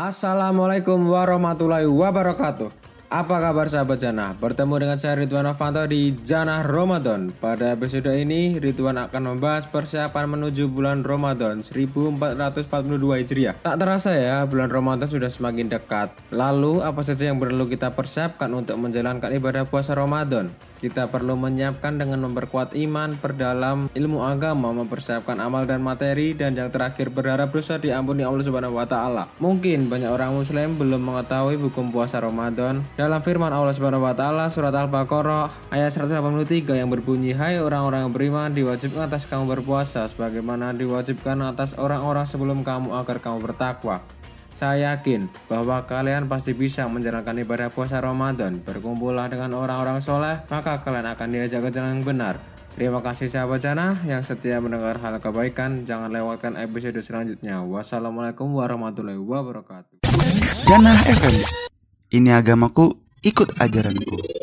Assalamualaikum warahmatullahi wabarakatuh apa kabar sahabat Jana? Bertemu dengan saya Ridwan Avanto di Jana Ramadan Pada episode ini Ridwan akan membahas persiapan menuju bulan Ramadan 1442 Hijriah Tak terasa ya bulan Ramadan sudah semakin dekat Lalu apa saja yang perlu kita persiapkan untuk menjalankan ibadah puasa Ramadan? Kita perlu menyiapkan dengan memperkuat iman, perdalam ilmu agama, mempersiapkan amal dan materi, dan yang terakhir berharap dosa diampuni Allah Subhanahu wa taala. Mungkin banyak orang muslim belum mengetahui hukum puasa Ramadan. Dalam firman Allah Subhanahu wa taala surat Al-Baqarah ayat 183 yang berbunyi, "Hai orang-orang yang beriman, diwajibkan atas kamu berpuasa sebagaimana diwajibkan atas orang-orang sebelum kamu agar kamu bertakwa." Saya yakin bahwa kalian pasti bisa menjalankan ibadah puasa Ramadan. Berkumpullah dengan orang-orang soleh, maka kalian akan diajak ke jalan yang benar. Terima kasih sahabat Jana yang setia mendengar hal kebaikan. Jangan lewatkan episode selanjutnya. Wassalamualaikum warahmatullahi wabarakatuh. Jana FM. Ini agamaku, ikut ajaranku.